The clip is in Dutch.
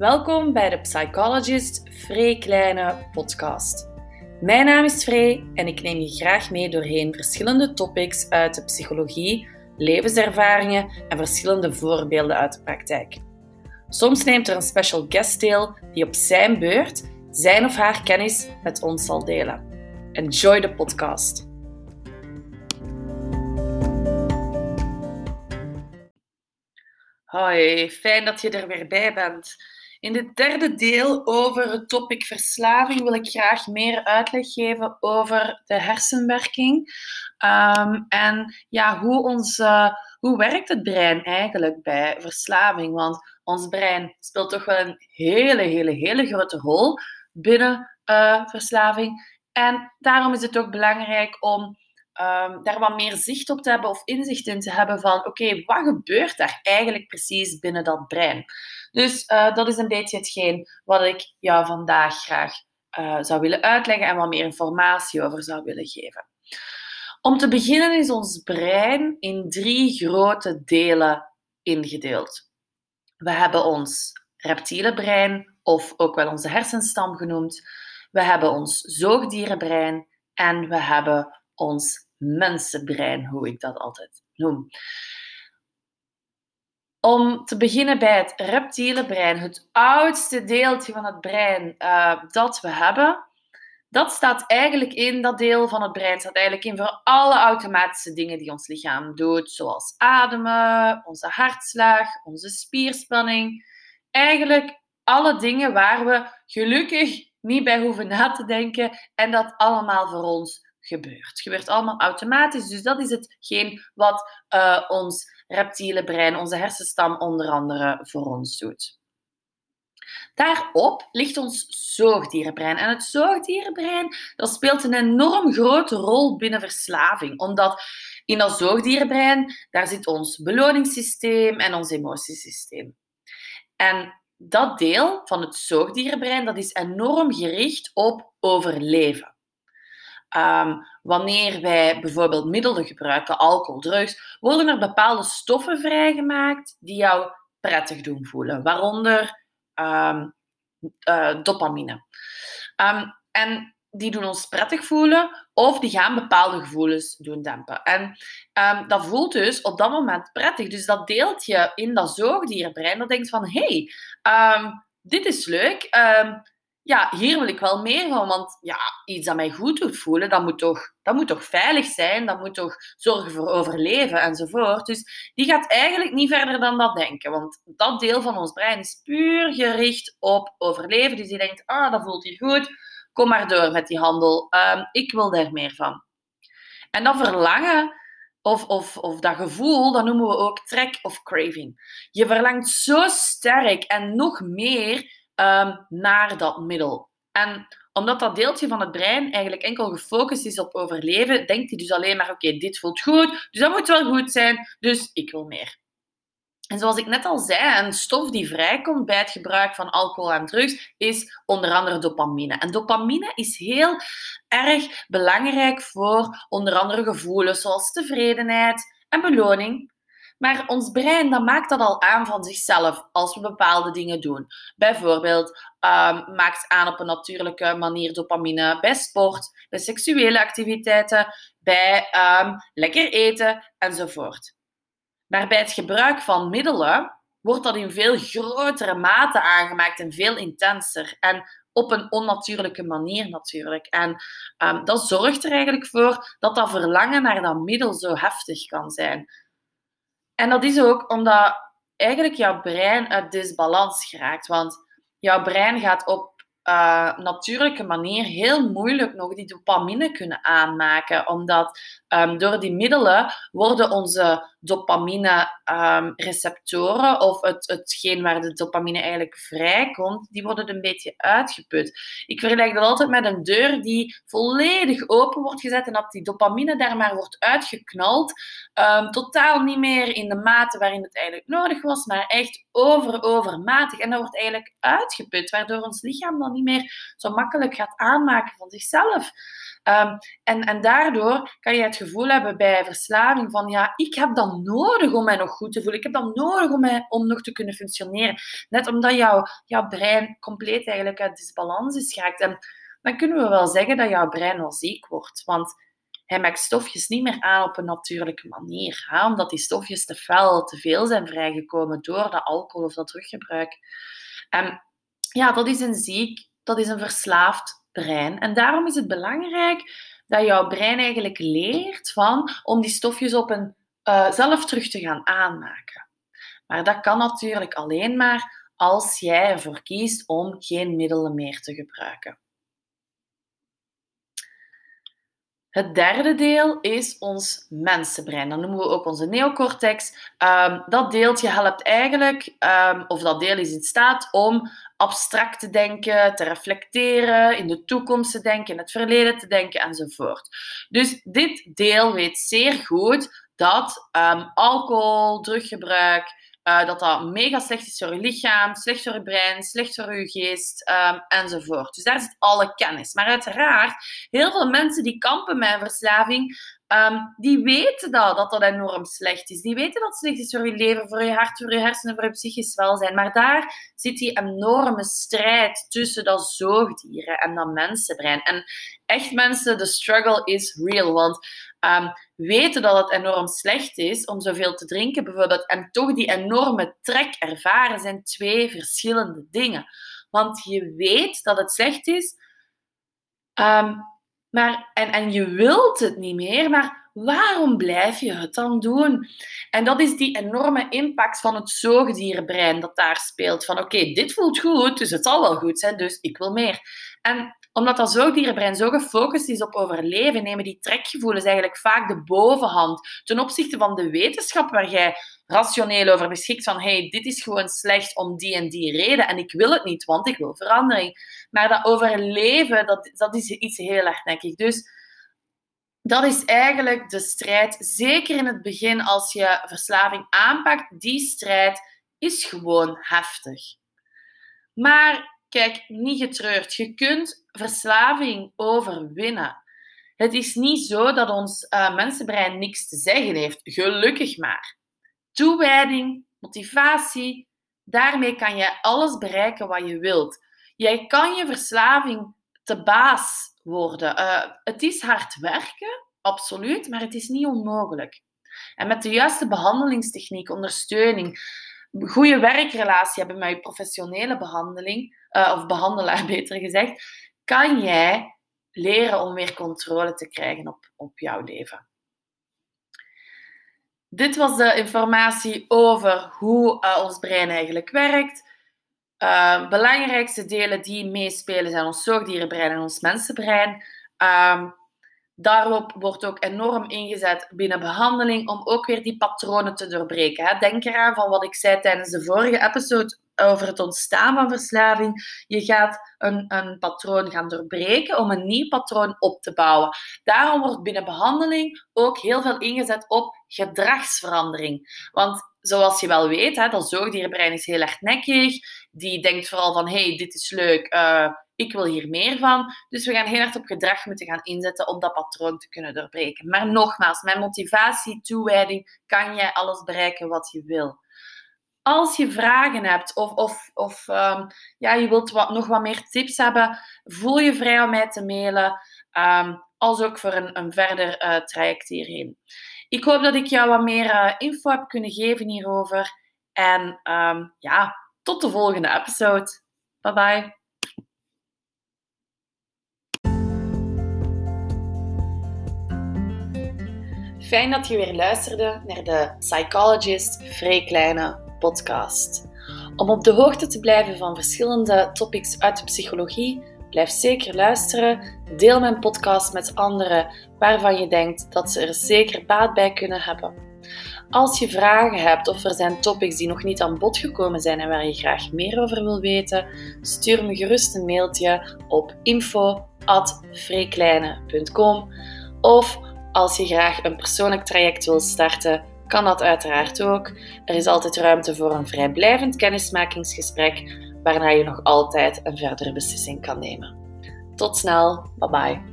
Welkom bij de Psychologist Free Kleine podcast. Mijn naam is Free en ik neem je graag mee doorheen verschillende topics uit de psychologie, levenservaringen en verschillende voorbeelden uit de praktijk. Soms neemt er een special guest deel die op zijn beurt zijn of haar kennis met ons zal delen. Enjoy de podcast. Hoi, fijn dat je er weer bij bent. In dit derde deel over het topic verslaving wil ik graag meer uitleg geven over de hersenwerking. Um, en ja, hoe, ons, hoe werkt het brein eigenlijk bij verslaving? Want ons brein speelt toch wel een hele, hele, hele grote rol binnen uh, verslaving. En daarom is het ook belangrijk om um, daar wat meer zicht op te hebben of inzicht in te hebben van oké, wat gebeurt daar eigenlijk precies binnen dat brein? Dus uh, dat is een beetje hetgeen wat ik jou vandaag graag uh, zou willen uitleggen en wat meer informatie over zou willen geven. Om te beginnen is ons brein in drie grote delen ingedeeld. We hebben ons reptiele brein, of ook wel onze hersenstam genoemd. We hebben ons zoogdierenbrein en we hebben ons mensenbrein, hoe ik dat altijd noem. Om te beginnen bij het reptiele brein, het oudste deeltje van het brein uh, dat we hebben, dat staat eigenlijk in, dat deel van het brein staat eigenlijk in voor alle automatische dingen die ons lichaam doet, zoals ademen, onze hartslag, onze spierspanning. Eigenlijk alle dingen waar we gelukkig niet bij hoeven na te denken en dat allemaal voor ons gebeurt. Het gebeurt allemaal automatisch, dus dat is hetgeen wat uh, ons reptiele brein, onze hersenstam onder andere voor ons doet. Daarop ligt ons zoogdierenbrein. En het zoogdierenbrein dat speelt een enorm grote rol binnen verslaving. Omdat in dat zoogdierenbrein, daar zit ons beloningssysteem en ons emotiesysteem. En dat deel van het zoogdierenbrein dat is enorm gericht op overleven. Um, wanneer wij bijvoorbeeld middelen gebruiken, alcohol, drugs, worden er bepaalde stoffen vrijgemaakt die jou prettig doen voelen, waaronder um, uh, dopamine. Um, en die doen ons prettig voelen of die gaan bepaalde gevoelens doen dempen. En um, dat voelt dus op dat moment prettig. Dus dat deeltje in dat zoogdierenbrein dat denkt van hé, hey, dit is leuk. Ja, hier wil ik wel meer van, want ja, iets dat mij goed doet voelen, dat moet toch, dat moet toch veilig zijn, dat moet toch zorgen voor overleven enzovoort. Dus die gaat eigenlijk niet verder dan dat denken, want dat deel van ons brein is puur gericht op overleven. Dus die denkt, ah, dat voelt hier goed, kom maar door met die handel, um, ik wil daar meer van. En dat verlangen, of, of, of dat gevoel, dat noemen we ook trek of craving. Je verlangt zo sterk en nog meer um, naar dat middel. En omdat dat deeltje van het brein eigenlijk enkel gefocust is op overleven, denkt hij dus alleen maar: oké, dit voelt goed, dus dat moet wel goed zijn, dus ik wil meer. En zoals ik net al zei, een stof die vrijkomt bij het gebruik van alcohol en drugs is onder andere dopamine. En dopamine is heel erg belangrijk voor onder andere gevoelens zoals tevredenheid en beloning. Maar ons brein dat maakt dat al aan van zichzelf als we bepaalde dingen doen. Bijvoorbeeld um, maakt aan op een natuurlijke manier dopamine bij sport, bij seksuele activiteiten, bij um, lekker eten enzovoort. Maar bij het gebruik van middelen wordt dat in veel grotere mate aangemaakt en veel intenser. En op een onnatuurlijke manier natuurlijk. En um, dat zorgt er eigenlijk voor dat dat verlangen naar dat middel zo heftig kan zijn. En dat is ook omdat eigenlijk jouw brein uit disbalans geraakt. Want jouw brein gaat op uh, natuurlijke manier heel moeilijk nog die dopamine kunnen aanmaken. Omdat um, door die middelen worden onze dopamine-receptoren, um, of het, hetgeen waar de dopamine eigenlijk vrijkomt, die worden een beetje uitgeput. Ik vergelijk dat altijd met een deur die volledig open wordt gezet en dat die dopamine daar maar wordt uitgeknald. Um, totaal niet meer in de mate waarin het eigenlijk nodig was, maar echt over overmatig. En dat wordt eigenlijk uitgeput, waardoor ons lichaam dan niet meer zo makkelijk gaat aanmaken van zichzelf. Ehm, en, en daardoor kan je het gevoel hebben bij verslaving van ja, ik heb dat nodig om mij nog goed te voelen. Ik heb dat nodig om, mij, om nog te kunnen functioneren. Net omdat jouw, jouw brein compleet eigenlijk uit disbalans is geraakt. En dan kunnen we wel zeggen dat jouw brein wel ziek wordt. Want hij maakt stofjes niet meer aan op een natuurlijke manier. Hè? Omdat die stofjes te fel, te veel zijn vrijgekomen door dat alcohol of dat druggebruik. En ja, dat is een ziek, dat is een verslaafd brein. En daarom is het belangrijk dat jouw brein eigenlijk leert van, om die stofjes op een, uh, zelf terug te gaan aanmaken. Maar dat kan natuurlijk alleen maar als jij ervoor kiest om geen middelen meer te gebruiken. Het derde deel is ons mensenbrein. Dat noemen we ook onze neocortex. Um, dat deeltje helpt eigenlijk, um, of dat deel is in staat om abstract te denken, te reflecteren, in de toekomst te denken, in het verleden te denken enzovoort. Dus dit deel weet zeer goed dat um, alcohol, druggebruik, uh, dat dat mega slecht is voor je lichaam, slecht voor je brein, slecht voor je geest um, enzovoort. Dus daar zit alle kennis. Maar uiteraard, heel veel mensen die kampen met een verslaving, um, die weten dat, dat enorm slecht is. Die weten dat het slecht is voor je leven, voor je hart, voor je hersenen, voor je psychisch welzijn. Maar daar zit die enorme strijd tussen dat zoogdieren en dat mensenbrein. En echt mensen, de struggle is real. Want um, weten dat het enorm slecht is om zoveel te drinken, bijvoorbeeld, en toch die enorme trek ervaren, zijn twee verschillende dingen. Want je weet dat het slecht is, um, maar, en, en je wilt het niet meer, maar waarom blijf je het dan doen? En dat is die enorme impact van het zoogdierenbrein dat daar speelt. Van oké, dit voelt goed, dus het zal wel goed zijn, dus ik wil meer. En omdat dat zoogdierenbrein zo gefocust is op overleven, nemen die trekgevoelens eigenlijk vaak de bovenhand ten opzichte van de wetenschap waar jij rationeel over beschikt van hey, dit is gewoon slecht om die en die reden en ik wil het niet, want ik wil verandering. Maar dat overleven, dat, dat is iets heel hardnekkig. Dus dat is eigenlijk de strijd, zeker in het begin als je verslaving aanpakt, die strijd is gewoon heftig. Maar kijk, niet getreurd. Je kunt verslaving overwinnen. Het is niet zo dat ons uh, mensenbrein niks te zeggen heeft. Gelukkig maar. Toewijding, motivatie, daarmee kan je alles bereiken wat je wilt. Jij kan je verslaving te baas worden. Uh, het is hard werken, absoluut, maar het is niet onmogelijk. En met de juiste behandelingstechniek, ondersteuning, goede werkrelatie hebben met je professionele behandeling, uh, of behandelaar beter gezegd, kan jij leren om weer controle te krijgen op, op jouw leven. Dit was de informatie over hoe uh, ons brein eigenlijk werkt. Uh, belangrijkste delen die meespelen zijn ons zoogdierenbrein en ons mensenbrein. Uh, daarop wordt ook enorm ingezet binnen behandeling om ook weer die patronen te doorbreken. Hè. Denk eraan van wat ik zei tijdens de vorige episode over het ontstaan van verslaving. Je gaat een, een patroon gaan doorbreken om een nieuw patroon op te bouwen. Daarom wordt binnen behandeling ook heel veel ingezet op gedragsverandering. Want zoals je wel weet, hè, dat zoogdierenbrein is heel erg nekkig. Die denkt vooral van, hey, dit is leuk, uh, ik wil hier meer van. Dus we gaan heel erg op gedrag moeten gaan inzetten om dat patroon te kunnen doorbreken. Maar nogmaals, met motivatie, toewijding, kan jij alles bereiken wat je wil. Als je vragen hebt of, of, of um, ja, je wilt wat, nog wat meer tips hebben, voel je vrij om mij te mailen. Um, als ook voor een, een verder uh, traject hierheen. Ik hoop dat ik jou wat meer uh, info heb kunnen geven hierover. En um, ja, tot de volgende episode. Bye bye. Fijn dat je weer luisterde naar de Psychologist Vrij Kleine podcast. Om op de hoogte te blijven van verschillende topics uit de psychologie, blijf zeker luisteren. Deel mijn podcast met anderen waarvan je denkt dat ze er zeker baat bij kunnen hebben. Als je vragen hebt of er zijn topics die nog niet aan bod gekomen zijn en waar je graag meer over wil weten, stuur me gerust een mailtje op info.vreekleine.com of als je graag een persoonlijk traject wilt starten, kan dat uiteraard ook. Er is altijd ruimte voor een vrijblijvend kennismakingsgesprek, waarna je nog altijd een verdere beslissing kan nemen. Tot snel, bye bye.